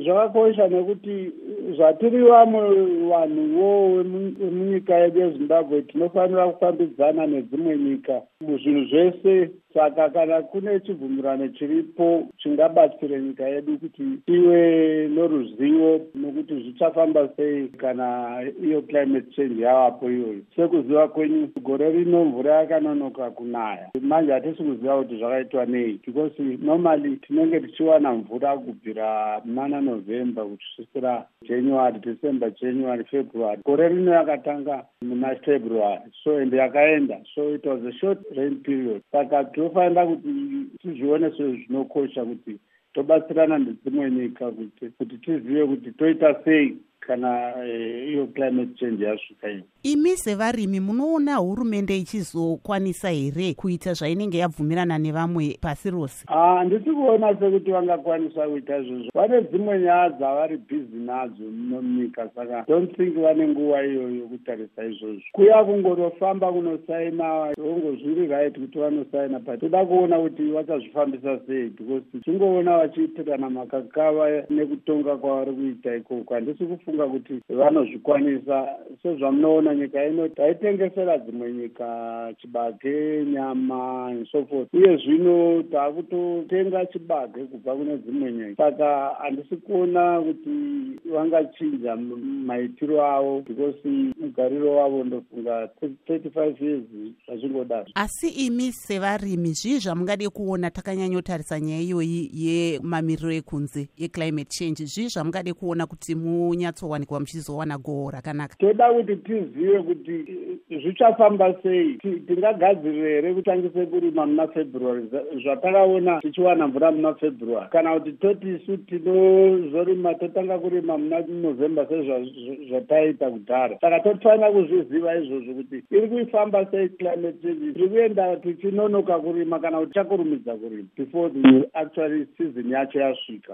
zvakakosha nekuti zvatiri vamwe vemunyika yedu yezimbabwe tinofanira kufambidzana nedzimwe nyika. Muzvinhu zvese saka kana kune chibvumirano chiripo chingabatsire nyika yedu kuti ive noruzivo nokuti zvichafamba sei kana iyo climate change yavapo iyoyo. Sekuziva kwenyu gore rino mvura yakanonoka kunaya. Manje hatisi kuziva kuti zvakaitwa nei because normally tinenge tichiwana mvura kubvira muna november kusvikira january december january february. Gore rino yakatanga muna february. So ende yakaenda. So it was a short rain period. Saka tinofanira kuti tizvione sezvinokosha kuti tobatsirana nedzimwe nyika kuti tizive kuti toita sei kana eh, iyo climate change yasvika iyo. Imi sevarimi munoona hurumende ichizokwanisa here kuita zvainenge yabvumirana nevamwe pasi rose? Handisi ah, kuona sekuti vangakwanisa kuita izvozvo. Vane dzimwe nyaya dzavari bhizi nadzo munyika saka don't think vane nguva iyoyo yokutarisa izvozvo. Kuya kungorofamba kunosaina ongo zviri right kuti vanosaina but toda kuona kuti vachazvifambisa sei because tingoona vachiitirana makakava nekutonga kwavari kuita ikoko. Handisi kufunga kuti vanozvikwanisa. Sezvamunoona nyika ino taitengesera dzimwe nyika chibage nyama and forth. Uye zvino taakutotenga chibage kubva kune dzimwe nyika. Saka handisi kuona kuti vangachinja maitiro avo because mugariro wavo ndofunga 35 years zvachingodaro asi imi sevarimi zvii zvamungade kuona takanyanyotarisa nyaya iyoyi yemamiriro ekunze yeclimate change? Zvii zvamungade kuona kuti munyatsowanikwa muchizowana goho rakanaka. Toda kuti tizive kuti zvichafamba sei. Tingagadzirire here kutangise kurima muna february? Zvatakaona tichiwana mvura muna february. Kana kuti toti isu tinozorima totanga kurima muna november sezvataita kudhara. Saka tofanira kuzviziva izvozvo kuti iri kuifamba sei climate change. Tiri kuenda tichinonoka kurima kana kuti chakurumidza kurima before the actually season yacho yasvika